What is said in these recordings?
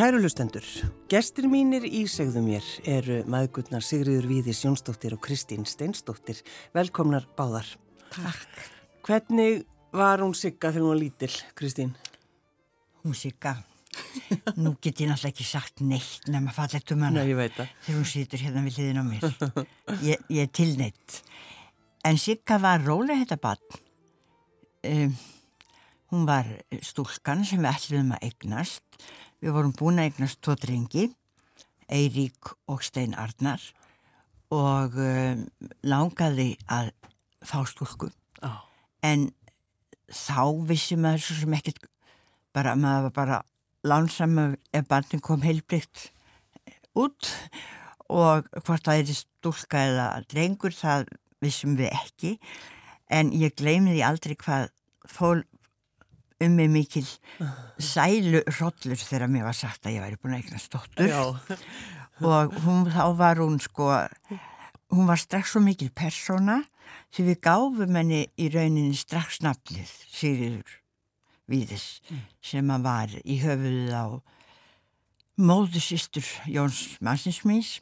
Kæru lustendur, gestir mínir í segðu mér eru maðgutnar Sigriður Víðis Jónsdóttir og Kristín Steinsdóttir. Velkomnar báðar. Takk. Hvernig var hún Sigga þegar hún var lítil, Kristín? Hún Sigga, nú get ég náttúrulega ekki sagt neitt nema fallegt um hana. Nei, ég veit það. Þegar hún situr hérna við hliðin á mér. Ég, ég er tilneitt. En Sigga var rólega þetta barn. Um, hún var stúlkan sem við ætluðum að eignast Við vorum búin að eignast tvo drengi, Eirík og Stein Arnar og um, langaði að fá stúlku. Oh. En þá vissi maður svo sem ekkert, bara, maður var bara lánsamur ef barnin kom heilbrygt út og hvort það er stúlka eða drengur það vissum við ekki. En ég gleymiði aldrei hvað fól um mig mikil sælu hrollur þegar mér var sagt að ég væri búin að eigna stóttur og hún, þá var hún sko hún var strax svo mikil persóna því við gáfum henni í rauninni strax nafnið Sigriður Víðis mm. sem að var í höfuðið á móðusistur Jóns Mansinsmís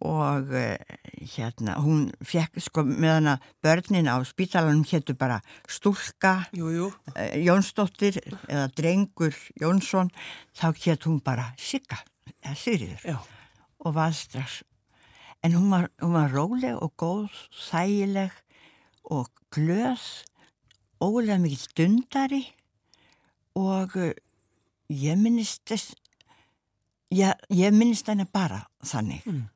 og uh, hérna hún fekk sko með hana börnin á spítalanum héttu bara Stúlka jú, jú. Uh, Jónsdóttir eða Drengur Jónsson þá hétt hún bara Sigga eða Sigriður og var strax en hún var, hún var róleg og góð þægileg og glöð ólega mikið stundari og uh, ég minnist ég, ég minnist henni bara þannig. Mm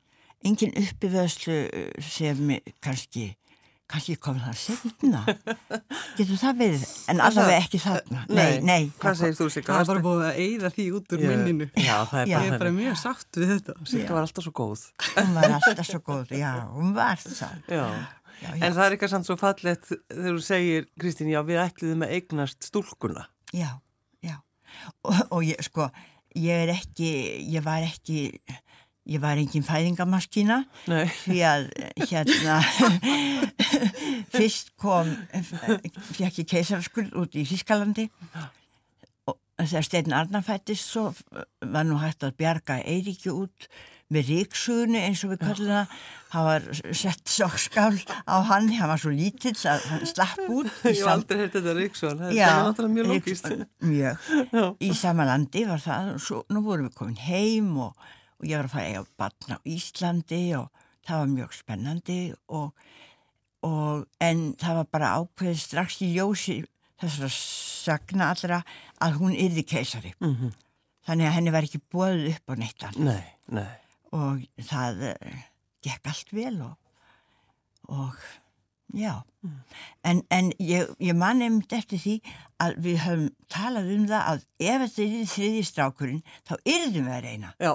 engin uppivöðslu uh, sem kannski kannski kom það setna getur það verið, en allavega ekki þarna. Nei, nei hvað segir þú Sigga? það var bara búið að eigða því út úr yeah. minninu. Já, það er bara, ég er bara mjög sátt við þetta. Sigga var alltaf svo góð. Hún var alltaf svo góð, já, hún var það já. Já, en það er eitthvað samt svo fallett þegar þú segir, Kristín, já, við ætluðum að eignast stúlkuna. Já, já. Og, og ég, sko, ég er ekki ég var ekki Ég var engin fæðingamaskína því að hérna fyrst kom fekk ég keisarskuld út í Þískalandi og þegar Steinn Arnar fættist svo var nú hægt að bjarga Eiríki út með ríksugunni eins og við kallum það. Hann var sett sokkskál á hann hann var svo lítill að hann slapp út Ég hef aldrei hert þetta ríksugun það er náttúrulega mjög lókist Mjög, í sama landi var það og svo, nú vorum við komin heim og og ég var að fara að eiga barn á Íslandi og það var mjög spennandi og, og en það var bara ákveðið strax í ljósi þessar sagna allra að hún yrði keisari mm -hmm. þannig að henni var ekki bóðið upp á neitt nei, nei. og það uh, gekk allt vel og, og já mm. en, en ég, ég man nefnd eftir því að við höfum talað um það að ef þetta er þriði strákurinn þá yrðum við að reyna já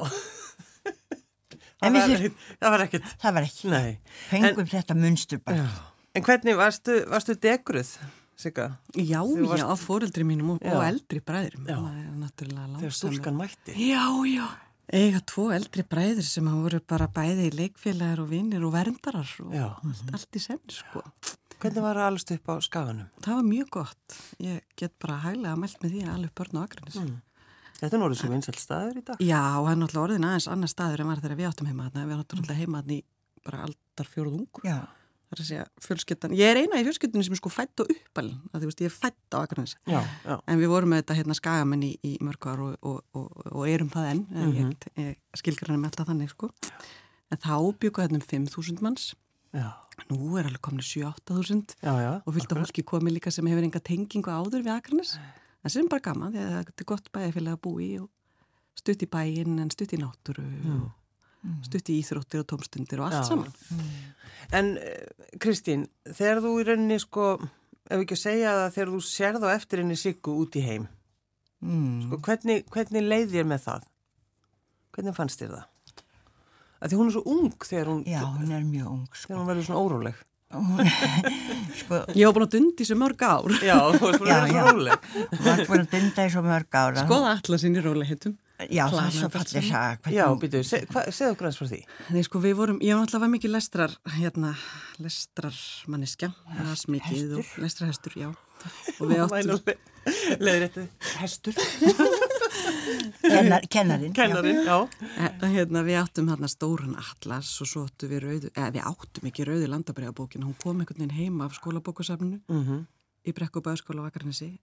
Það var, þér, það var ekkert. Það var ekki. Nei. Fengum en, þetta munstur bara. Já. En hvernig varstu, varstu degruð, Sigga? Já, varst... já, á fóreldri mínum og, og eldri bræðurum. Já, þegar stúlkan mætti. Já, já. Ega tvo eldri bræður sem hafa voru bara bæði í leikfélagar og vinnir og verndarar og já. allt í senn, sko. Hvernig var það allast upp á skaganum? Það var mjög gott. Ég get bara hæglega að meld með því að alveg börn og aðgrænis. Mm. Þetta er náttúrulega svo vinsalt staður í dag. Já, og það er náttúrulega orðin aðeins annar staður en var þegar við áttum heima þarna. Við áttum náttúrulega heima þarna í bara aldar fjóruð ung. Já. Það er að segja fjölskyttan. Ég er eina í fjölskyttunni sem er sko fætt og uppalinn. Það þú veist, ég er fætt á Akranis. Já, já. En við vorum með þetta hérna skagamenn í, í mörgvar og, og, og, og erum það enn. Mm -hmm. Ég, ég skilgar hann með alltaf þannig sko. En þá byggur þetta um 5.000 manns. Já. Nú er alveg komin 7-8.000 og fylgta fólki komið líka sem hefur enga tengingu áður við Akranis. Það sem bara gaman því að þetta er gott bæði fyrir að búi og stutt í bæinn en stutt í náttúru mm. stutt í íþróttir og tómstundir og allt Já. saman. Mm. En eh, Kristín, þegar þú í rauninni sko, ef ekki að segja það þegar þú sérð á eftir henni Siggu út í heim, mm. sko, hvernig, hvernig leið þér með það? Hvernig fannst þér það? Því hún er svo ung þegar hún... Já, hún er mjög ung. Sko. Þegar hún verður svona óróleg. Sko, ég var búin að dundi svo mörg ár Já, þú var búin að vera svo róleg Þú var búin að dunda í svo mörg ár Skoða allar sinni rólegheitum Já, það er svo fallið sag. Já, býtu, segðu okkur aðeins frá því. Nei, sko, við vorum, ég var alltaf var mikið lestrar, hérna, lestrarmanniska, hasmikið og lestrarhestur, já. Og við áttum... Leðir þetta, hestur? Kennar, kennarin. Kennarin, já. já. Hérna, við áttum hérna stóran atlas og svo áttum við rauðu, eða við áttum ekki rauðu landabræðabókina, hún kom einhvern veginn heima af skólabókusafninu mm -hmm. í Brekku bæðskóla Vakarnesi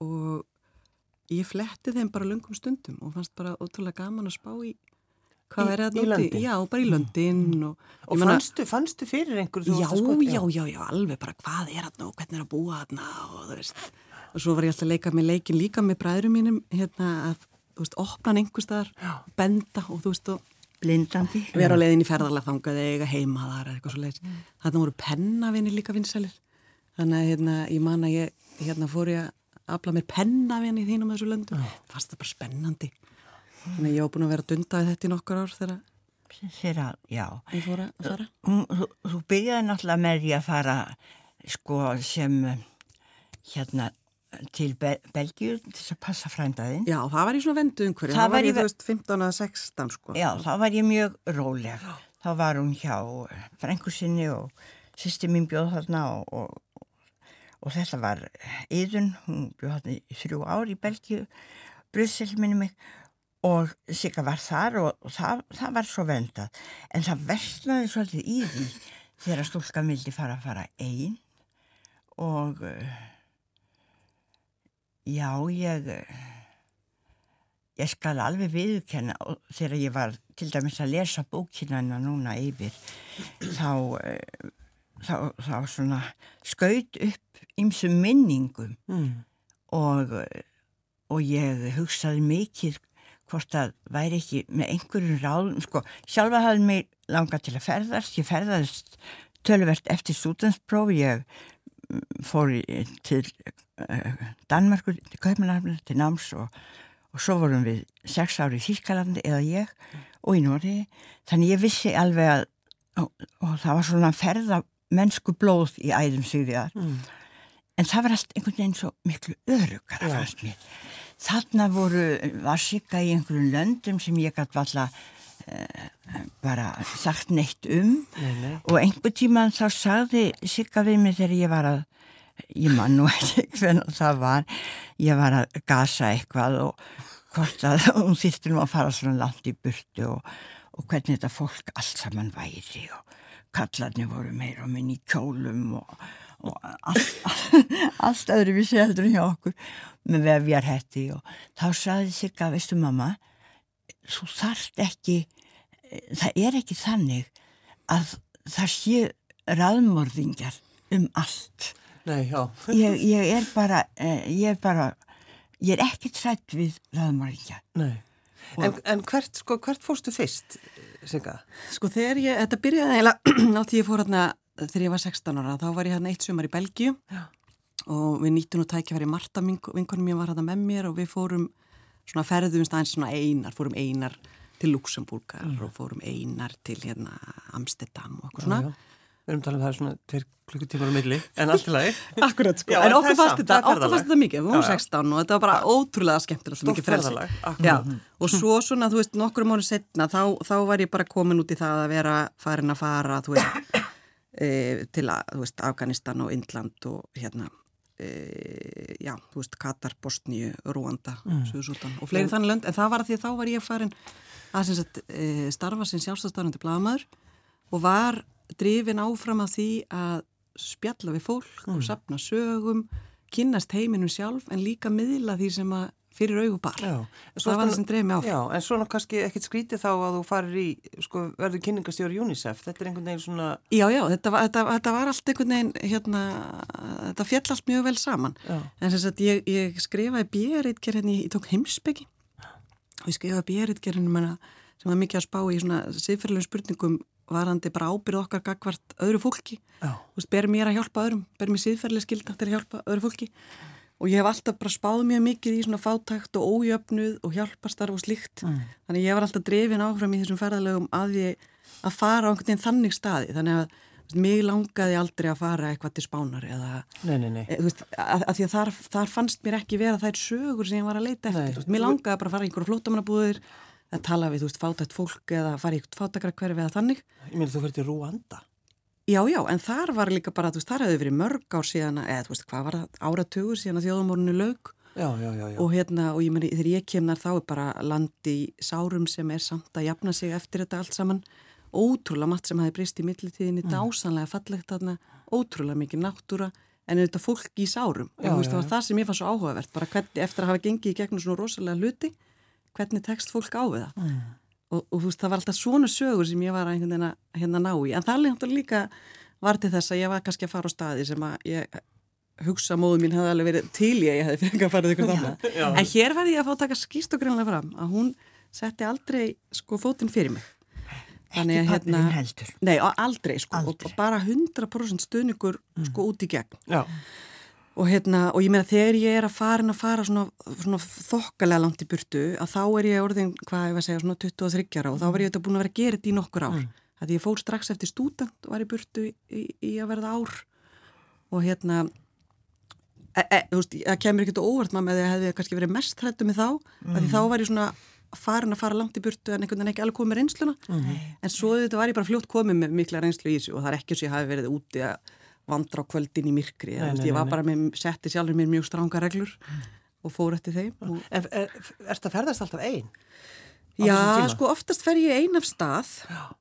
og ég fletti þeim bara lungum stundum og fannst bara ótrúlega gaman að spá í hvað er það núti? Já, bara í löndin og, og fannstu, fannstu fyrir einhverju? Já, já, já, já, alveg bara hvað er það og hvernig er að búa þarna og þú veist og svo var ég alltaf að leika með leikin líka með bræðurum mínum hérna að, þú veist, opna einhver staðar, benda og þú veist og blindandi. vera á leiðin í ferðarlega þangaði eiga heima þar eða eitthvað svo leiðis mm. þannig voru pennavinni líka vinsælir. Þannig að hérna, ég man að ég hérna fór ég að afla mér pennavinni í þínum þessu löndu, það fannst það bara spennandi. Þannig að ég á búin að vera dundaði þetta í nokkur ár þegar Þeirra, já. ég fór að fara. Þú, þú byrjaði náttúrulega með því að fara sko sem hérna til Be Belgíu til þess að passa frændaðinn. Já, það var í svona vendu umhverju. Það var í þú veist 15 að 16 sko. Já, þá var ég mjög róleg. Þá var hún hjá frængusinni og sýsti mín bjóð þarna og, og, og þetta var yðun, hún bjóð þarna í þrjú ár í Belgíu, Bryssel minni mig og Sigga var þar og, og það, það var svo vendað en það versnaði svolítið í því þegar stúlkan vildi fara að fara einn og uh, já ég ég skal alveg viðkenna þegar ég var til dæmis að lesa bókinana núna yfir þá þá, þá svona skaut upp ymsum minningum mm. og og ég hugsaði mikið hvort það væri ekki með einhverjum ráðum, sko, sjálfa hafði mig langað til að ferðast, ég ferðast tölverkt eftir stúdansprófi, ég fór til uh, Danmarkur, til Kaupanarfnir, til Náms og, og svo vorum við sex ári í Þýskalandi eða ég og í Nóri, þannig ég vissi alveg að, og, og það var svona ferða mennsku blóð í æðum sigriðar, mm. en það var allt einhvern veginn svo miklu örugar að fannst mér. Þarna voru, var Sigga í einhverjum löndum sem ég gæti valla uh, bara sagt neitt um nei, nei. og einhver tíma þá sagði Sigga við mig þegar ég var að ég man nú ekki hvernig það var ég var að gasa eitthvað og hvort að hún þýttir nú að fara svona langt í burtu og, og hvernig þetta fólk allt saman væri og kallarni voru meira og minn í kjólum og og allt, allt öðru við seldur hjá okkur með vefjarhetti og þá saði Sigga, veistu mamma þú þarft ekki það er ekki þannig að það sé raðmörðingar um allt. Nei, ég, ég er bara eh, ég er bara ég er ekki trætt við raðmörðingar en, en hvert, sko, hvert fórstu fyrst Sigga? Sko þegar ég, þetta byrjaði eiginlega á því ég fór hérna þegar ég var 16 ára, þá var ég hérna eitt sumar í Belgíu. Og við nýttum nú tækja verið Marta, vinkonum ég var hérna með mér og við fórum svona ferðumst aðeins svona einar, fórum einar til Luxemburgar mm. og fórum einar til hérna Amsterdam og eitthvað svona. Já, já. Við erum talað um það svona tveir klukkutímar á milli, en allt í lagi. Akkurat, sko. Já, en okkur fannst þetta, okkur fannst þetta mikið, við vorum 16 og þetta var bara ótrúlega skemmtilegt og mikið frelsi. Já, og svo svona, þú veist, nokkrum árum setna, þá, þá var ég bara komin út í það að vera farin að fara, þú veist, e, til að, þú veist, Afganistan og Indland og hérna já, þú veist, Katar, Bosníu Rúanda, mm. Suðsútan og fleiri þannig lönd, en það var að því að þá var ég farin að sagt, e, starfa sem sjálfstafstafnandi blagamæður og var drifin áfram af því að spjalla við fólk mm. og sapna sögum, kynast heiminum sjálf en líka miðla því sem að fyrir auðu bar. Já, það var það sem drefði mig áfram. Já, en svona kannski ekkit skrítið þá að þú farir í, sko, verður kynningastjóri UNICEF, þetta er einhvern veginn svona... Já, já, þetta var, þetta, þetta var allt einhvern veginn, hérna, þetta fjall allt mjög vel saman. Já. En þess að ég, ég skrifaði björritgerð hérna, ég tók heimsbyggi og ég skrifaði björritgerðinu sem var mikið að spá í svona siðferðilegum spurningum varandi bara ábyrð okkar gagvart öðru fólki. Já. Þú veist, ber mér að hjálpa öðrum, ber mér siðferðileg skilda til að hjálpa öðru fólki og ég hef alltaf bara spáð mjög mikið í svona fátækt og ójöfnuð og hjálpastarf og slikt mm. þannig ég var alltaf drefin áfram í þessum ferðalögum að ég að fara á einhvern veginn þannig staði. Þannig að mig langaði aldrei að fara eitthvað til spánar eða nei, nei, nei. E, veist, að, að því að þar, þar fannst mér ekki vera þær sögur sem ég var að leita eftir. Veist, mér langaði bara að fara í einhverju flótamannabúðir að tala við veist, fátækt fólk eða fara í fátakra hverfi eða þannig. Ég meina þú fyrir til Rúanda Já, já, en þar var líka bara, þú veist, þar hefði verið mörg ár síðan, eða þú veist, hvað var það, áratugur síðan að þjóðumórnu lög já, já, já, og hérna, og ég meni, þegar ég kemnar þá er bara land í sárum sem er samt að jafna sig eftir þetta allt saman. Ótrúlega matt sem hafi breyst í millitíðinni, mm. dásanlega fallegt þarna, ótrúlega mikið náttúra en þetta fólk í sárum. Og þú veist það var það sem ég fann svo áhugavert bara hvernig eftir að hafa gengið í gegnum svona rosalega hluti hvernig tekst fólk á við það? Mm. Og, og þú veist það var alltaf svona sögur sem ég var að hérna, hérna ná í en það er líka var til þess að ég var kannski að fara á staði sem að ég hugsa móðu mín hefði alveg verið til ég ég hefði ekki að fara ykkur þannig en hér var ég að fá að taka skýst og greinlega fram að hún setti aldrei sko fótinn fyrir mig Þannig að hérna. Nei, aldrei sko aldrei. og bara 100% stuðningur mm. sko út í gegn. Já. Og hérna, og ég meina þegar ég er að fara að fara svona, svona þokkalega langt í burtu að þá er ég orðin, hvað ég var að segja, svona 23 ára og þá var ég þetta búin að vera að gera þetta í nokkur ár. Mm. Því ég fór strax eftir stúdent og var í burtu í, í, í að verða ár og hérna, e, e, þú veist, það kemur ekkert óvart maður með því að það hefði kannski verið mest hrættu með þá, mm. því þá var ég svona farin að fara langt í burtu en einhvern veginn ekki alveg komið reynsluna mm en svo þetta var ég bara fljótt komið með mikla reynslu í þessu og það er ekki að ég hafi verið úti að vandra á kvöldin í myrkri nei, nei, ég var bara með, setti sjálfur mér mjög stránga reglur mm. og fór eftir þeim og... Er, er, er þetta ferðast alltaf einn? Já, sko oftast fer ég einn af stað Já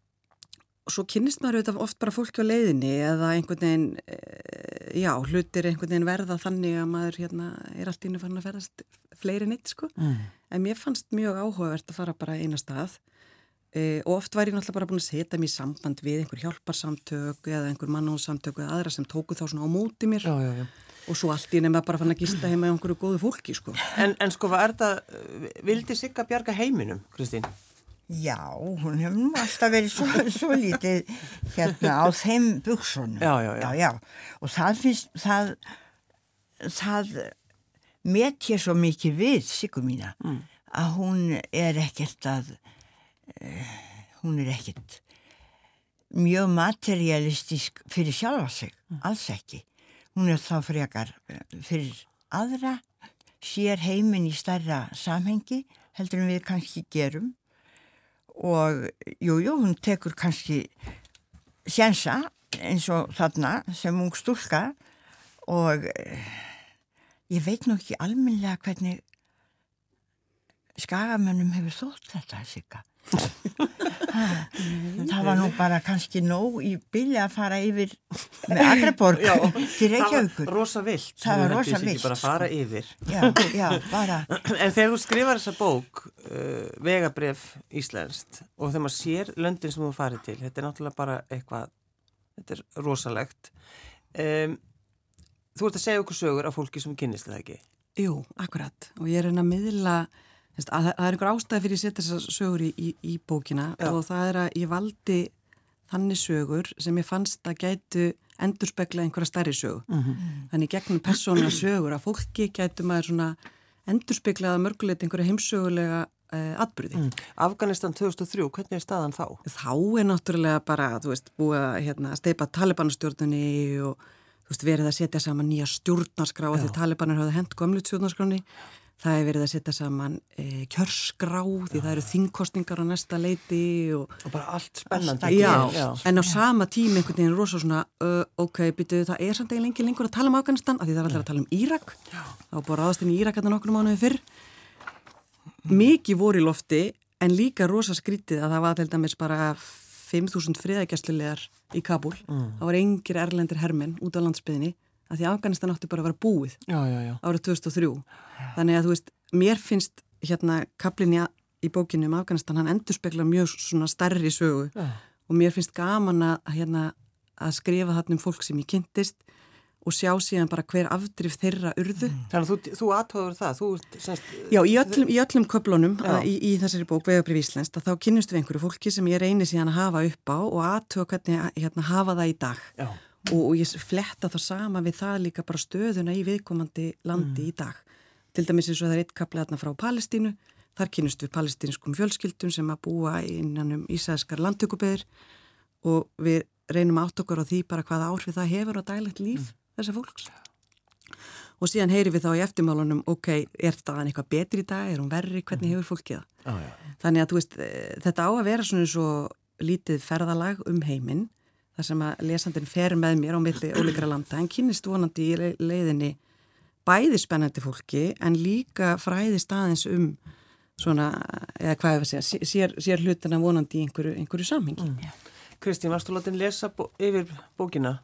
og svo kynnist maður auðvitað oft bara fólki á leiðinni eða einhvern veginn, eh, já, hlutir einhvern veginn verða þannig að maður hérna er allt ína fann að ferðast fleiri neitt sko, mm. en mér fannst mjög áhugavert að fara bara eina stað og oft var ég náttúrulega bara búin að setja mér í samband við einhver hjálparsamtök eða einhver mannúsamtök eða aðra sem tóku þá svona á móti mér já, já, já. og svo allt í nefn að bara fann að gista heima í einhverju góðu fólki sko. En, en sko, hvað er þetta, vildi Sigga bjarga heiminum, Kristín? Já, hún hefur nú alltaf verið svo, svo lítið hérna á þeim buksunum. Já, já, já. já, og það finnst, það, það met ég svo mikið við, Sigur mína, mm. að hún er ekkert að, hún er ekkert mjög materialistisk fyrir sjálfa sig, mm. alls ekki. Hún er þá frekar eh, fyrir aðra, sér heiminn í starra samhengi, heldur en við kannski gerum og jújú, jú, hún tekur kannski sjensa eins og þarna sem ung stúlka og eh, ég veit nú ekki alminlega hvernig skagamönnum hefur þótt þetta sigga það var nú bara kannski nóg í bylja að fara yfir með Akraborg til Reykjavíkur það var rosa vilt það var rosa vilt bara fara sko. yfir. Já, já, bara. En þegar þú skrifar þessa bók uh, vegabref íslenskt og þegar maður sér löndin sem þú farið til þetta er náttúrulega bara eitthvað þetta er rosalegt. Um, þú ert að segja okkur sögur af fólki sem kynist það ekki? Jú, akkurat. Og ég er að miðla að það er einhver ástæði fyrir að setja þessar sögur í, í, í bókina Já. og það er að ég valdi þannig sögur sem ég fannst að gætu endurspegla einhverja stærri sögu mm -hmm. þannig gegnum persóna sögur að fólki gætu maður svona endurspeglaða mörgulegt einhverja heimsögulega uh, atbyrði. Mm. Afganistan 2003, hvernig er staðan þá? Þá er náttúrulega bara, þú veist, búið að hérna, steipa talibanstjórnunni og veist, verið að setja saman nýja stjórnarskrá og því talibanir hafði hend gömlu stjórnarskráni Það er verið að setja saman e, kjörsgrá því já, það eru þingkostningar á næsta leiti og, og bara allt spennandi. Já, já, en á sama tími einhvern veginn er rosa svona, uh, ok, byrjuðu það er samt eiginlega lengi lengur að tala um Afganistan af því það er alltaf að tala um Írak. Það var bara aðast inn í Írak hérna nokkur mánuði fyrr. Mikið voru í lofti en líka rosa skrítið að það var til dæmis bara 5.000 friðækjastlulegar í Kabul. Mm. Það var engir erlendir hermenn út á landsbyðinni að því Afganistan átti bara að vera búið já, já, já. árið 2003 þannig að þú veist, mér finnst hérna kaplinni í bókinu um Afganistan hann endur spekla mjög svona starri sögu og mér finnst gaman að hérna að skrifa þarna um fólk sem ég kynntist og sjá síðan bara hver afdrif þeirra urðu. Mm. Þannig að þú, þú aðtóður það? Þú, semst, Já, í öllum, í öllum köplunum í, í þessari bók Vegabrif Íslands þá kynnustu við einhverju fólki sem ég reynir síðan að hafa upp á og aðtóða hvernig hérna, hafa það í dag. Já og, og ég fletta þá sama við það líka bara stöðuna í viðkomandi landi mm. í dag. Til dæmis eins og það er eitt kaplið þarna frá Palestínu, þar kynust við palestinskum fjölskyldum sem að búa innan um Ísæðskar landtökubeður og við reynum átt okkur á því bara hvaða áhrif það hefur á daglegt líf mm. þessar fólks. Og síðan heyri við þá í eftirmálunum, ok, er það eitthvað betri í dag, er hún verri, hvernig mm. hefur fólkið það? Ah, ja. Þannig að veist, eh, þetta á að vera svona svo lítið ferðalag um heiminn þar sem að lesandin fer með mér á milli ólíkra landa en kynist vonandi í leiðinni bæði spennandi fólki en líka fræði staðins um svona, eða hvað ég var að segja, sér, sér hlutina vonandi í einhverju, einhverju samhengi. Mm. Kristín, varst þú látið að lesa bó, yfir bókina?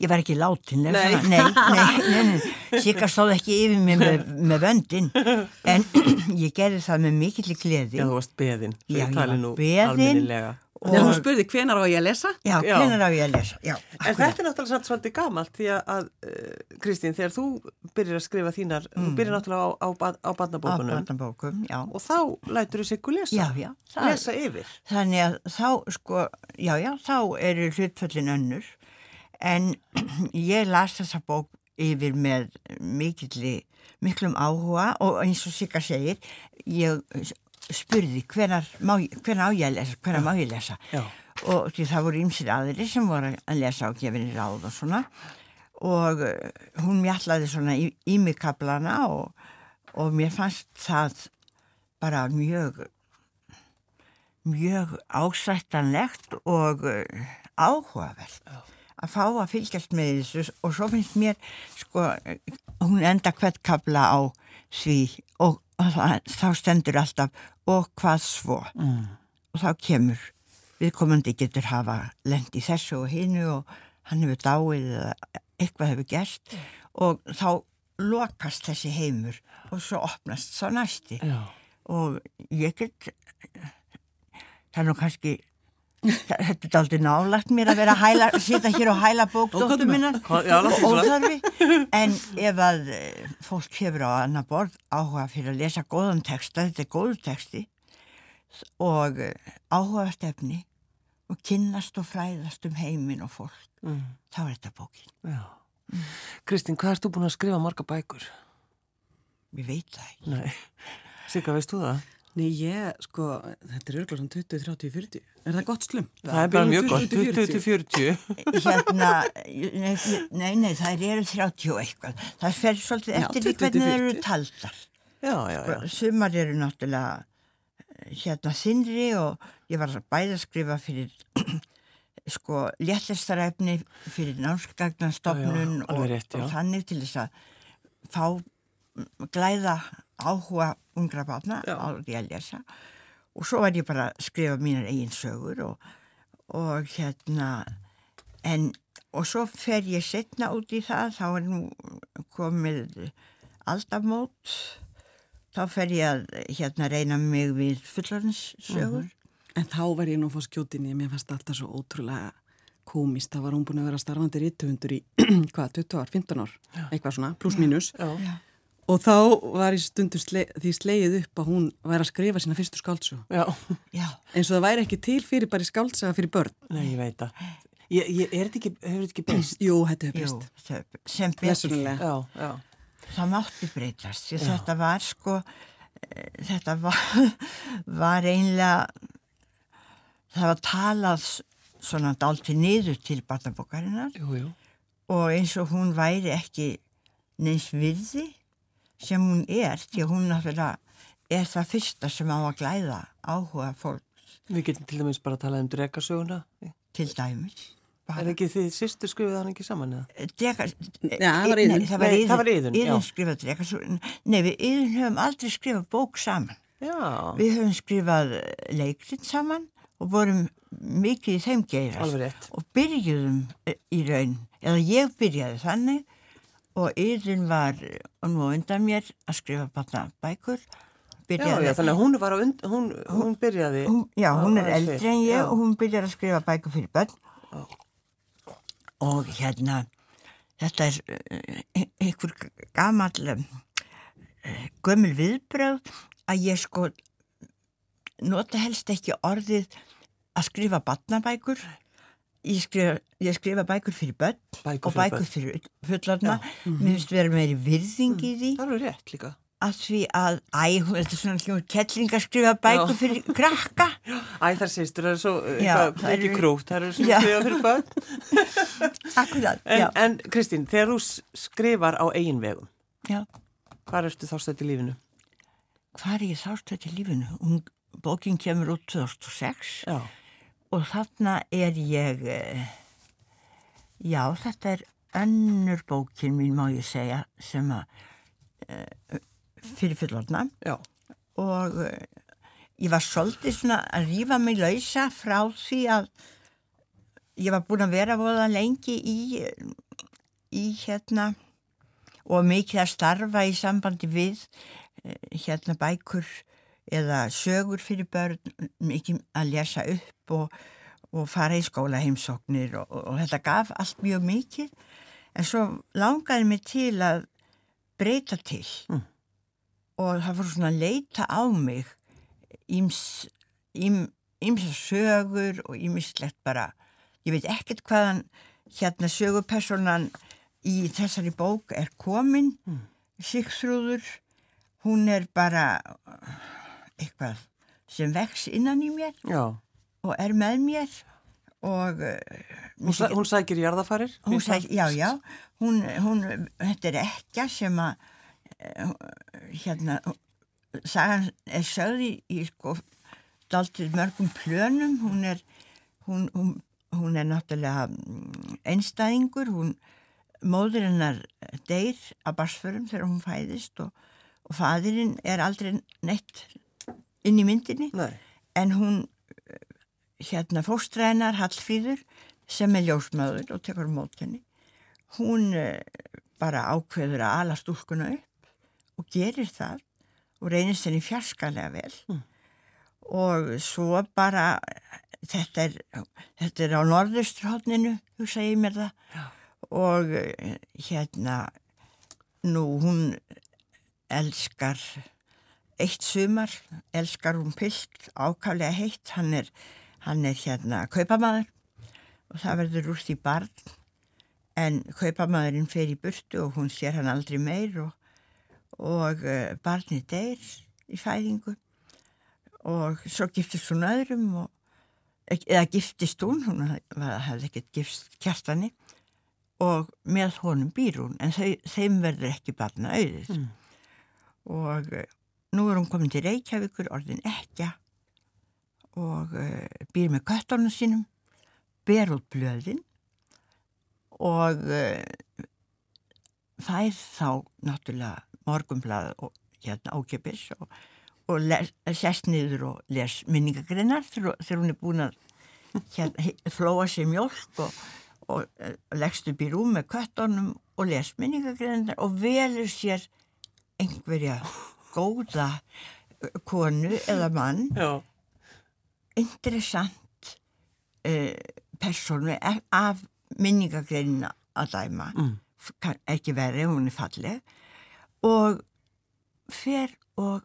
Ég var ekki látin lesa nei. nei, nei, nei, nei. Sikar stóð ekki yfir mig með, með vöndin en ég gerði það með mikill gleði. Já, þú varst beðin. Já, ég var beðin Og hún spurði hvenar á ég að lesa? Já, já. hvenar á ég að lesa, já. En þetta er náttúrulega samt svolítið gamalt því að, uh, Kristín, þegar þú byrjir að skrifa þínar, mm. þú byrjir náttúrulega á, á, á badnabókunum. Á badnabókum, já. Og þá lætur þú sig lesa. Já, já. Það, lesa yfir. Þannig að þá, sko, já, já, þá eru hlutföllin önnur. En ég las þessa bók yfir með mikilli, miklum áhuga og eins og Sigga segir, ég spurði hvenar, má, hvenar á ég að lesa, hvenar má ég lesa Já. og því það voru ymsir aðri sem voru að lesa á gefinni ráð og svona og eh, hún mjallaði svona í, í mig kaplana og, og mér fannst það bara mjög mjög ásættanlegt og eh, áhugavert Já. að fá að fylgjast með þessu og svo finnst mér sko hún enda hvert kapla á því og það, þá stendur alltaf og hvað svo mm. og þá kemur viðkomandi getur hafa lend í þessu og hinnu og hann hefur dáið eða eitthvað hefur gert mm. og þá lokast þessi heimur og svo opnast þá næsti Já. og ég get það er nú kannski Þetta er aldrei nálagt mér að vera að sita hér og hæla bókdóttu minna og óþarfi en ef að eh, fólk hefur á annar borð áhuga fyrir að lesa góðan texta, þetta er góðu texti og eh, áhuga stefni og kynnast og fræðast um heiminn og fólk mm. þá er þetta bókin mm. Kristín, hvað erst þú búin að skrifa marga bækur? Ég veit það ekki Sigga, veist þú það? Nei, ég, sko, þetta er örgulega svona 20, 30, 40. Er það gott slum? Það, það er bara mjög gott, 20, 40. Hérna, nei, nei, það eru 30 eitthvað. Það fer svolítið eftir því hvernig það eru taldar. Já, já, já. Sko, sumar eru náttúrulega eh, hérna þinri og ég var bæði að skrifa fyrir, sko, léttistaræfni fyrir námsgagnastofnun og, og þannig til þess að fá glæða áhuga ungra barna á því að lesa. Og svo var ég bara að skrifa mínar eigin sögur og, og hérna en og svo fer ég setna út í það þá er nú komið aldamót. Þá fer ég að hérna reyna mig við fullarins sögur. Mm -hmm. En þá var ég nú fór skjótinni. Mér fannst alltaf svo ótrúlega komist, þá var hún búin að vera starfandi rítuhundur í hvað, 20 ár, 15 ár? Eitthvað svona, pluss mínus. Já. Já. Og þá var í stundu sle því slegið upp að hún væri að skrifa sína fyrstu skáltsu. Já. Já. En svo það væri ekki til fyrir bara skáltsaga fyrir börn. Nei, ég veit það. Ég, ég, er þetta ekki, hefur þetta ekki breyst? Jú, þetta hefur breyst. Jú, sem betur. Já, já. Það mátti breytast. Þetta var sko, eh, þetta var, var einlega, það var talað svona dálti niður til barnabókarinnar. Jú, jú. Og eins og hún væri ekki neins virði sem hún er því að hún náttúrulega er það fyrsta sem á að glæða áhuga fólk. Við getum til dæmis bara að tala um dregasöguna. Til dæmis. Bara. Er ekki þið sýstu skrifið hann ekki saman eða? Eh, Dregas... Já, það var yðun. Það var yðun. Yðun, yðun skrifað dregasöguna. Nei, við yðun höfum aldrei skrifað bók saman. Já. Við höfum skrifað leikrind saman og vorum mikið í þeim geirast. Alveg rétt. Og byrjuðum í raun, eða ég byrjaði þannig og yðin var nú undan mér að skrifa batna bækur. Byrjaði, já, já, þannig að hún var und, hún, hún byrjaði hún, Já, hún er eldri en ég já. og hún byrjaði að skrifa bækur fyrir bönn og hérna þetta er uh, einhver gamal uh, gömul viðbröð að ég sko nota helst ekki orðið að skrifa batnabækur Ég skrifa, ég skrifa bækur fyrir börn bækur og bækur fyrir, fyrir fullarna mm -hmm. mér finnst vera meiri virðing mm. í því það er rétt líka að því að, æ, þetta er svona hljóður kettling að skrifa bækur já. fyrir krakka Æ, þar sýstur, það er svo já, það er ekki krútt, það er svona skrifa fyrir börn Akkurat, en, en Kristín, þegar þú skrifar á eigin vegum já. hvað ertu þá stöðt í lífinu? Hvað er ég þá stöðt í lífinu? Hún, bókin kemur út 2006 Já og þarna er ég, eh, já þetta er önnur bókin mín má ég segja sem að uh, fyrir fullorna og uh, ég var svolítið svona að rýfa mig lausa frá því að ég var búin að vera voða lengi í, í hérna og mikið að starfa í sambandi við hérna bækur eða sögur fyrir börn, mikið að lesa upp og, og fara í skóla heimsóknir og, og, þetta gaf allt mjög mikið en svo langaði mig til að breyta til mm. og það voru svona að leita á mig íms sögur og ímislegt bara ég veit ekkert hvaðan hérna sögupersonan í þessari bók er komin mm. Sigþrúður hún er bara eitthvað sem vex innan í mér Já. og er með mér og hún, sæ, hún sækir jarðafarir sæk, já já. Hún, hún, þetta er ekki sem að hérna sagan er sögði í sko daltið mörgum plönum. Hún er hún, hún er náttúrulega mm, einstæðingur. Hún móður hennar deyr að barsförum þegar hún fæðist og, og fadurinn er aldrei neitt inn í myndinni Nei. en hún hérna fóstrænar Hallfríður sem er ljósmaður og tekur mót henni hún eh, bara ákveður að ala stúlkuna upp og gerir það og reynist henni fjarskalega vel mm. og svo bara þetta er, þetta er á norðurstrhóttninu þú segir mér það Já. og eh, hérna nú hún elskar eitt sumar elskar hún pilt ákavlega heitt. Hann er hann er hérna kaupamaður og það verður úr því barn. En kaupamaðurinn fer í burtu og hún sér hann aldrei meir og, og uh, barnið deyr í fæðingu. Og svo giftist hún öðrum og, eða giftist hún hún hafði ekkert giftst kjartani og með honum býr hún en þau, þeim verður ekki barna auðið mm. og uh, nú er hún komin til Reykjavíkur orðin ekki og uh, býr með köttornum sínum, ber út blöðin og uh, fær þá náttúrulega morgunblad og hérna ákjöpis og, og sest niður og les minningagreinar þegar hún er búin að hérna, flóa sér mjölk og, og uh, leggst upp í rúm með köttornum og les minningagreinar og velur sér einhverja góða konu eða mann. Interessant uh, persónu af minningagreinina að dæma. Mm. ekki verið, hún er falleg. Og fer og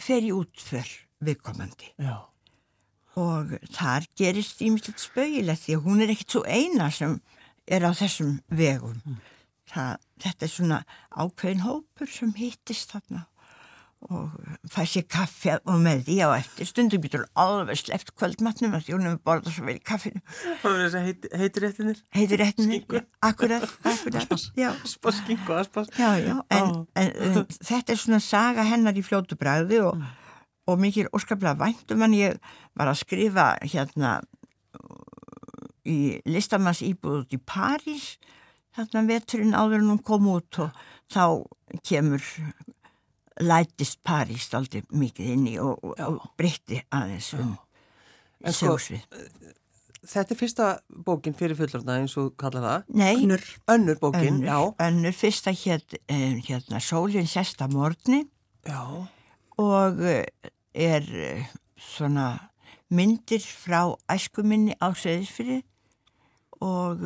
fer í útför viðkomandi. Já. og þar gerist ímyndilegt spauðilegt því að hún er ekkit svo eina sem er á þessum vegum. Mm. Það, þetta er svona ákveðin hópur sem hittist þarna og fæ sér kaffi og með því á eftir. Stundum getur alveg sleft kvöldmatnum að þjónum við borða svo vel í kaffinu. Heit, heitir réttinir heitir réttinir, akkurat, akkurat. Aspas, skingu, já, en, en, en þetta er svona saga hennar í fljótu bræði og, mm. og mikið óskaplega væntum en ég var að skrifa hérna í listamanns íbúð út í París þarna veturinn áður en hún kom út og þá kemur lætist París aldrei mikið inn í og, og breytti aðeins um sjósvið. Sko, þetta er fyrsta bókin fyrir fullorna eins og kalla það? Nei. Önnur, önnur bókin, önnur, já. Önnur fyrsta hér, eh, hérna Sólinn sesta morgni já. og eh, er svona myndir frá æskuminni á Söðisfyrir og,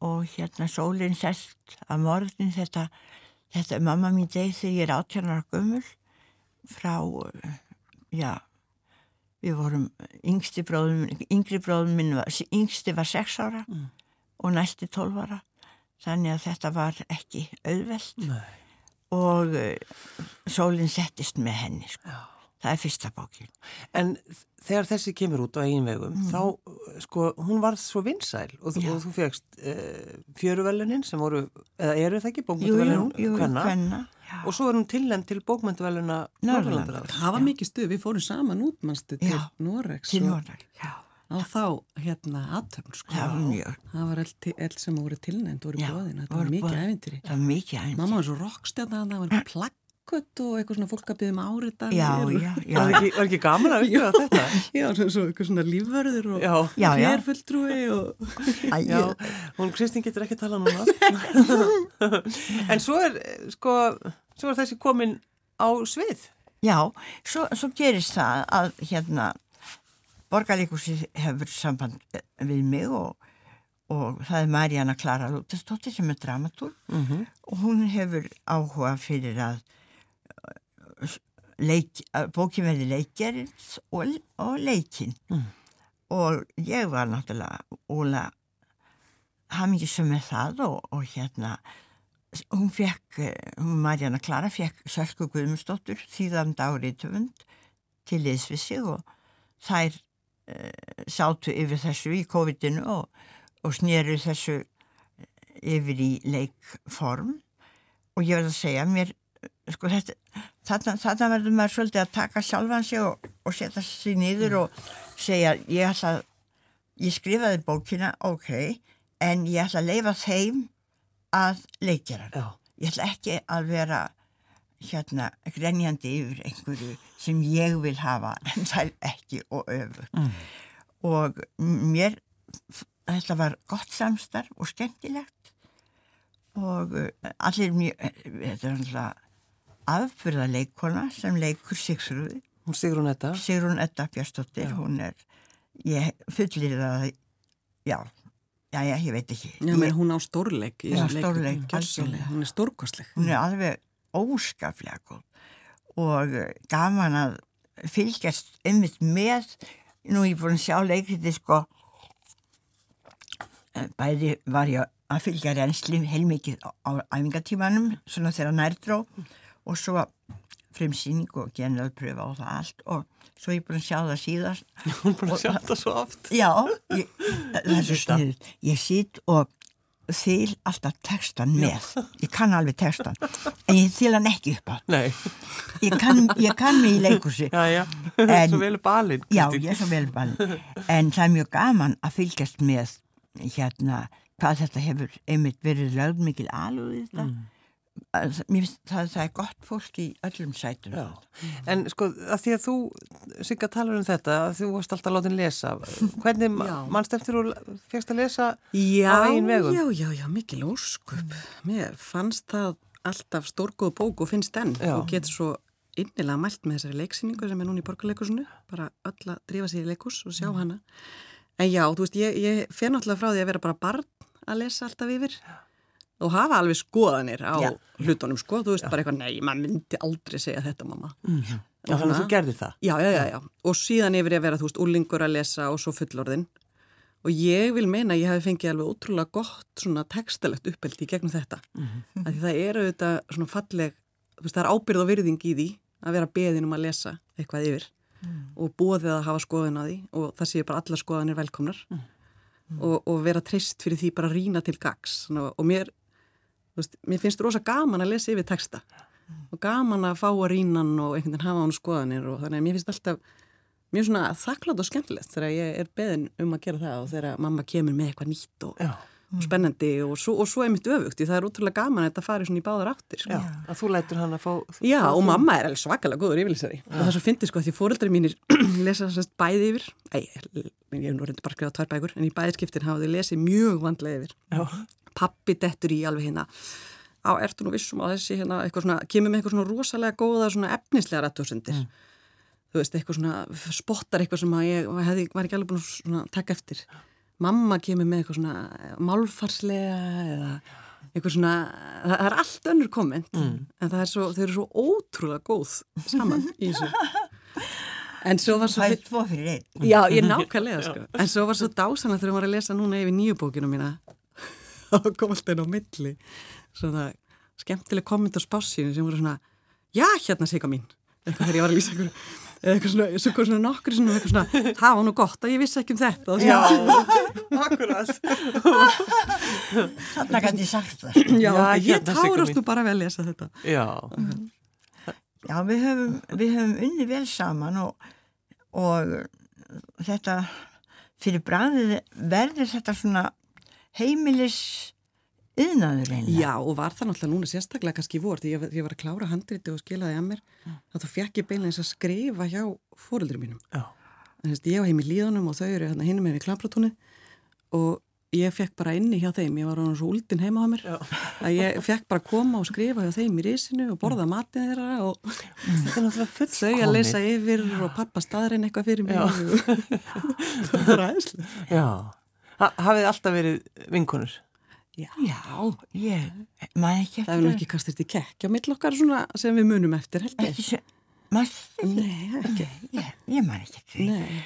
og hérna Sólinn sest að morgni þetta Þetta er mamma mín deg þegar ég er átjarnar gömul frá, já, við vorum, yngsti bróðum, yngri bróðum minn var, yngsti var 6 ára mm. og næsti 12 ára. Þannig að þetta var ekki auðvelt Nei. og uh, sólinn settist með henni, sko. Já. Það er fyrsta bókin. En þegar þessi kemur út á eigin vegum, mm. þá, sko, hún var svo vinsæl og, og þú fegst uh, fjöruvelunin sem voru, eða eru það ekki, bókmynduvelun hvenna, og svo er hún tilnæmt til bókmynduveluna Norrlandar. Það var mikið stuð, við fórum saman út, mannstu, til já. Á þá, hérna, aðtöfn, sko. Var mjög. Það var allt sem voru tilnæmt, voru bóðina, það var mikið ævintýri. Það var mikið ævintýri. Mamma var svo rokkstjárna, það var plagg uppkött og eitthvað svona fólk að byggja um áriðan. Já, já, já. Var ekki, var ekki gaman að uppgöða þetta? Já, svo eitthvað svona lífverður og Já, Já, já. hérfulltrúi og... Já, ég- hún Kristín getur ekki tala núna. en svo er, sko, svo er þessi komin á svið. Já, svo, svo gerist það að hérna borgarleikursi hefur samband við mig og, og það er Marjana Klara Lútestóttir sem er dramatúr Mm og hún hefur áhuga fyrir að leik, bókin verði leikgerins og, og leikin Mm. og ég var náttúrulega óla hamingisum með það og, og hérna hún fekk, eh, hún Marjana Klara fekk Sölku Guðmundsdóttur þýðan dáriðtöfund til liðs við sig og þær uh, sátu yfir þessu í COVID-inu og, og sneru þessu yfir í leikform og ég verð að segja mér sko þetta, þarna, þarna verður maður svolítið að taka sjálfan sig og, og setja sig niður og segja ég ætla að ég skrifaði bókina, ok en ég ætla að leifa þeim að leikjara Já. ég ætla ekki að vera hérna grenjandi yfir einhverju sem ég vil hafa en það er ekki og öfu Mm. og mér þetta var gott samstarf og skemmtilegt og uh, allir mjög þetta er alltaf afbyrða leikona sem leikur Sigsrúði Hún Sigrún þetta. Sigrún Edda Björnsdóttir Já. hún er, ég fullir það já, já, já, ég veit ekki Já, menn hún á stórleik þessum leik. stórleik, algjörlega. Hún er stórkostleg. hún er alveg óskaplega góð og gaman að fylgjast einmitt með nú ég búin að sjá leikriti sko eh, bæði var ég að fylgja reynsli heilmikið á, á æfingatímanum svona þegar nærdró og svo fremsýning og genraðpröfa og það allt og svo ég búin að sjá það síðast Hún er búin að sjá þetta svo oft. Já, ég, það er svo sniðið. Ég sýt og þýl alltaf textan með. Ég kann alveg textan, en ég þýl hann ekki upp á. Nei, Ég kann, ég kann mig í leikursi. já, já. En- Svo vel er balinn. Já, ég er svo vel balin. En það er mjög gaman að fylgjast með hérna hvað þetta hefur einmitt verið lögð mikil alveg þetta. Mm. Að Mér finnst það, það er gott fólk í öllum sætum. Já, en sko að því að þú, Sigga, talar um þetta, að þú varst alltaf látin lesa. Hvernig Já. mannst eftir þú fegst að lesa Já, á eigin vegum? já, já, já, mikil óskup. Mér fannst það alltaf stórgóð bók og finnst enn Já. og getur svo innilega mælt með þessari leiksýningu sem er núna í borgarleikusinu, bara öll að drífa sér í leikus og sjá hana. En já, þú veist, ég, ég fer náttúrulega frá því að vera bara barn að lesa alltaf yfir og hafa alveg skoðanir á Já. hlutunum, sko. Þú veist, bara eitthvað, nei, maður myndi aldrei segja þetta, mamma. Já, þannig að þú gerði það. Já, já, já, já. Og síðan yfir í að vera, þú veist, úlingur að lesa og svo fullorðin. Og ég vil meina að ég hafi fengið alveg ótrúlega gott svona textalegt uppeldi í gegnum þetta. Mm -hmm. Því það eru auðvitað svona falleg, þú veist, það er ábyrð og virðing í því að vera beðin um að lesa eitthvað yfir og bóðið að hafa skoðun á því og það séu bara allar skoðanir velkomnar og, og vera treyst fyrir því bara að rína til gags. Og mér, þú veist, mér finnst rosa gaman að lesa yfir texta og gaman að fá að rínan og einhvern veginn hafa hann skoðanir og þannig að mér finnst alltaf mjög svona þakklátt og skemmtilegt þegar ég er beðin um að gera það og þegar mamma kemur með eitthvað nýtt og, Já. og spennandi og svo, og svo er mitt öfugt því það er útrúlega gaman að þetta fari svona í báðar áttir sko. Já, að þú lætur hann að fá... Já, fá og mamma er alveg svakalega góður yfirlýsari og það er svo fyndið sko að því fóreldri mínir lesa sérst bæði yfir Æ, ég hef nú reyndi bara að skrifa tvær bækur en í bæði skiptin hafa þau lesið mjög vandlega yfir Já. Pappi dettur í alveg hérna. Á ertu nú vissum að þessi hérna svona, kemur með eitthvað svona rosalega góða svona efnislega rættusendir þú veist, eitthvað svona spottar eitthvað sem að ég hefði, var ekki alveg búin að taka eftir. Mamma kemur með eitthvað svona málfarslega eða eitthvað svona, það, er allt önnur komment en það er svo, þau eru svo ótrúlega góð saman í þessu. En svo var svo einn. Já, ég nákvæmlega sko. En svo var svo dásana þegar maður að lesa núna yfir nýju bókinu mína kom alltaf inn á milli. Svona skemmtileg komment á spássinu sem voru svona Já, hérna sika mín. Eitthvað þegar ég var að lýsa eða eitthvað svona, svo kom svona nokkur svona, eitthvað svona það var nú gott að ég vissi ekki um þetta. Og Já, akkurat. Þarna gæti ég sagt það. já, Já, ég hérna, tárast nú bara við að lesa þetta. Já, Já, við höfum, við höfum unni vel saman og, og þetta fyrir bræðið verður þetta svona heimilis yðnaður einlega. Já, og var það náttúrulega núna sérstaklega kannski í vor, því ég, ég var að klára handriti og skilaði að mér, mm. þá fekk ég beinleins að skrifa hjá fóröldurum mínum. Já. Þannig að ég var heim í líðunum og þau eru hérna hinn með við klampratónu og ég fekk bara inni hjá þeim, ég var á svo úldin heima á mér, Já. að ég fekk bara koma og skrifa hjá þeim í risinu og borða matið þeirra og mm. þetta er náttúrulega full þau að lesa yfir og pappa staðrein eitthvað fyrir mig það var aðeinslega. Já, hafið alltaf verið vinkunur? Já, Já ég maður ekki eftir. Það er nú ekki kastist í kekk á millokkar svona sem við munum eftir held ég. Maður ekki? Nei, ekki. Ég, ég maður ekki eftir. Nei.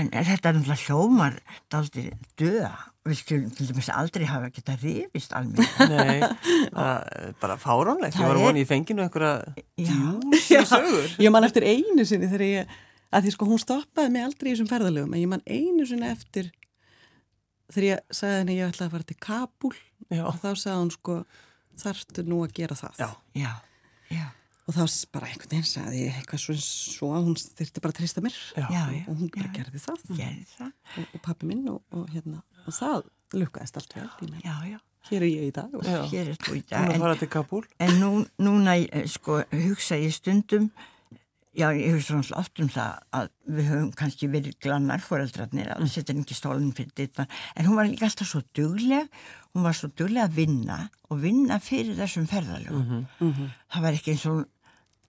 En þetta er náttúrulega hljómar daldi döða. Við skulum til dæmis aldrei hafa geta rifist alveg. Nei, bara fáránlegt. Ég var vonið í fenginu einhverja djús í sögur. Ég man eftir einu sinni þegar ég, að því sko hún stoppaði mig aldrei í þessum ferðalögum, en ég man einu sinni eftir þegar ég sagði henni ég ætlaði að fara til Kabul já. og þá sagði hún sko þarftu nú að gera það? Já, já, já. Og þá bara einhvern veginn sagði ég eitthvað svo, svo að hún þurfti bara að trista mér og hún bara gerði það, það. og, og pappi minn og, og, hérna, og það lukkaðist allt vel hér er ég í dag hér er þú í dag. En, en nú, núna sko, hugsa ég stundum Já, ég hefur svona oft um það að við höfum kannski verið glannar fóreldrarnir að það setja ekki stólinn fyrir þetta en hún var líka alltaf svo dugleg hún var svo dugleg að vinna og vinna fyrir þessum ferðalögum. Mm -hmm, mm -hmm. það var ekki eins og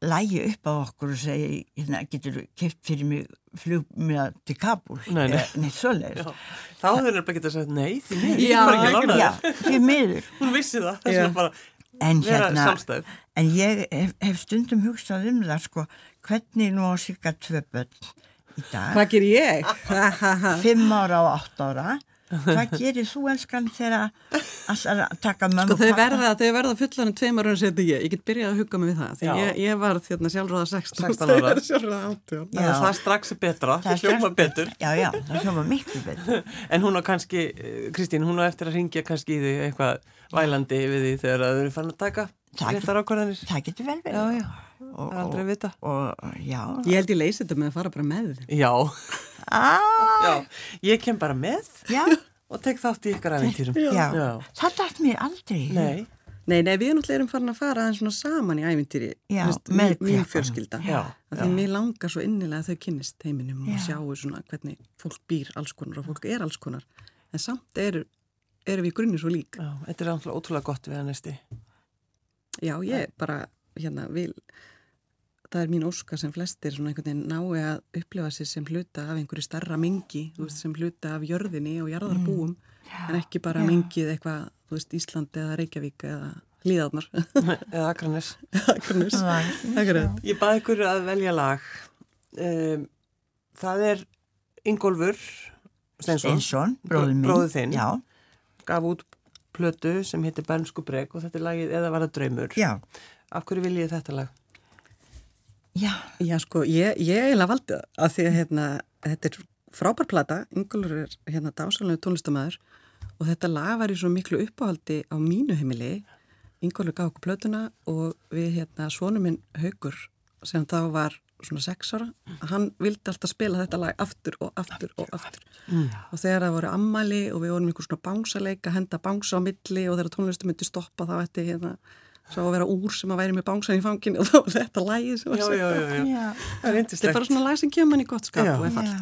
lægi upp á okkur og segja hérna, getur keft fyrir mig flugmiða til Kabul nei, nei. neitt svoleiðis. Þá hefur það bara getið að segja nei því miður, ekki lánaður já, því miður. Hún vissi það, þess að bara en, hérna, en ég hef, hef stundum hugsað um það sko hvernig nú á cirka tvö börn í dag? Hvað ger ég? Fimm ára og átt ára. Hvað gerir þú elskan þegar að taka mömmu sko, pappa? Verða, þau verða fullanum tveim ára en seti ég. Ég get byrjað að hugga mig við það Því ég, ég var þérna sjálfráða 16 16 ára. Það er strax betra, það hljóma betur. Já, já, það hljóma miklu betur. En hún á kannski, eh, Kristín, hún á eftir að ringja kannski í því eitthvað vælandi við því þegar þau eru fann að taka réttar ákvarðanir Það getur vel verið. Já, já og, aldrei vita. og, já. ég held ég leysi þetta með að fara bara með já, já. ég kem bara með og tek þátt í ykkar æfintýrum það dætt mér aldrei nei. nei, nei, við erum alltaf farin að fara svona saman í æfintýri með mín fjölskylda. Því mér langar svo innilega að þau kynnist heiminum og sjáu svona hvernig fólk býr alls konar og fólk er alls konar. En samt eru erum við grunni svo lík. Þetta er alltaf ótrúlega gott við að næsti Já, ég bara hérna vil það er mín óska sem flestir svona einhvern veginn nái að upplifa sér sem hluta af einhverju starra mingi, þú veist, sem hluta af jörðinni og jarðarbúum, mm. en ekki bara ja. mingið eitthvað, þú veist, Ísland eða Reykjavík eða Líðarnar eða Akranis Akranis Ég baði ykkur að velja lag. Um, það er Ingólfur Steinsson, Steinsson bróður þinn. Gaf út plötu sem heitir Bernsku breg og þetta er lagið Eða var það draumur. Já. Af hverju vil ég þetta lag? Já, Já sko, ég, ég eiginlega valdi það að því að hérna, þetta er frábær plata, Ingólfur er hérna dásalegu tónlistamæður og þetta lag var í svo miklu uppáhaldi á mínu heimili. Ingólfur gaf okkur plötuna og við hérna svonum minn Haugur sem þá var svona sex ára, hann vildi alltaf spila þetta lag aftur og aftur og aftur mm. og þegar það voru ammali og við vorum einhver svona bánsaleik að henda bánsa á milli og þegar tónlistu myndi stoppa þá ætti hérna svo að vera úr sem að væri með bánsan í fangin og þá var þetta lægi sem var sett þetta er bara svona læg sem kemur mann í gott skap já. og er fallt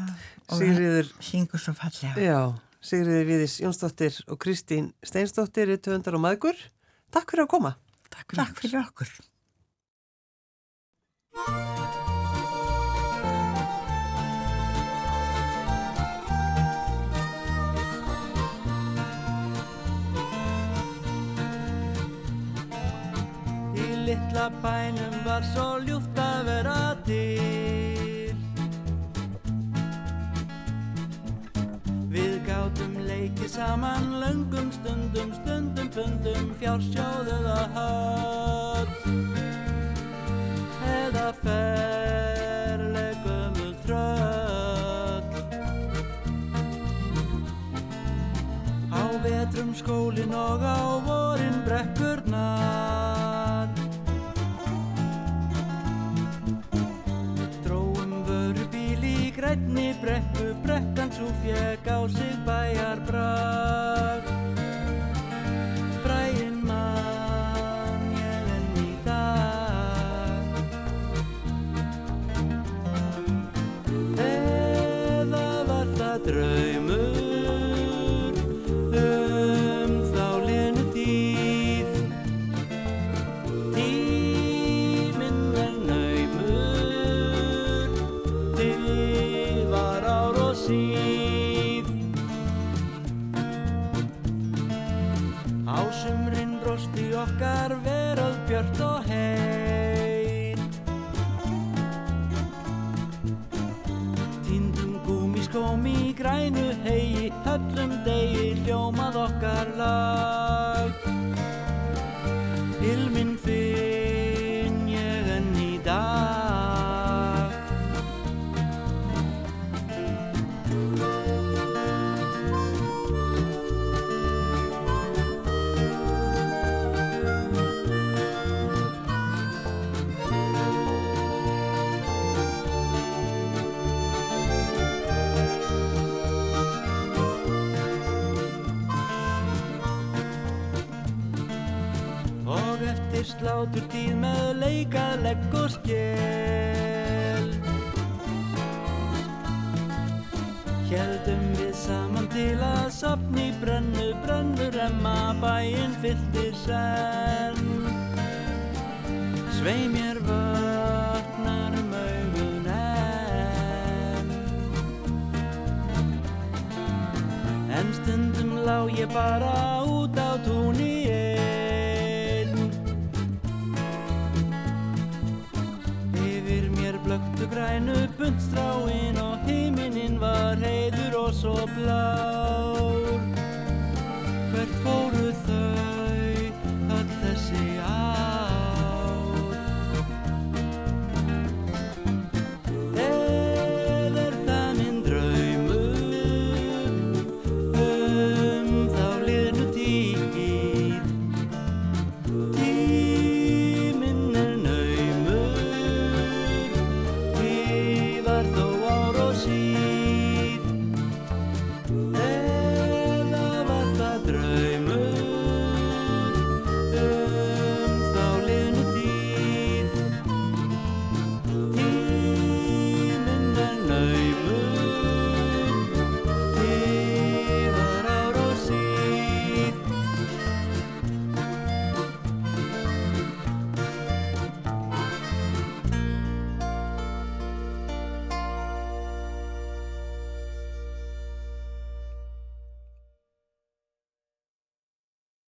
syngur svo fallega. Sigriður Viðis Jónsdóttir og Kristín Steinsdóttir er töndar og maður Takk fyrir að koma. Takk fyrir, Takk fyrir okkur litla bænum var svo ljúft að vera til. Við gátum leikið saman löngum stundum, stundum, fundum, fjársjóðuða höll. Eða ferlegumul tröll. Á vetrum skólin og á vorin svo fjeg á sig bæjar brak skóm í grænu hegi, höllum degi hljómað okkar lag. Slátur tíð með leika, legg og skél Hjeldum við saman til að sapni brennu, brennu remma bæinn fylltir senn. Svei mér vötnar um augun enn. En stundum lá ég bara buntstráin og himinin var heiður og svo blá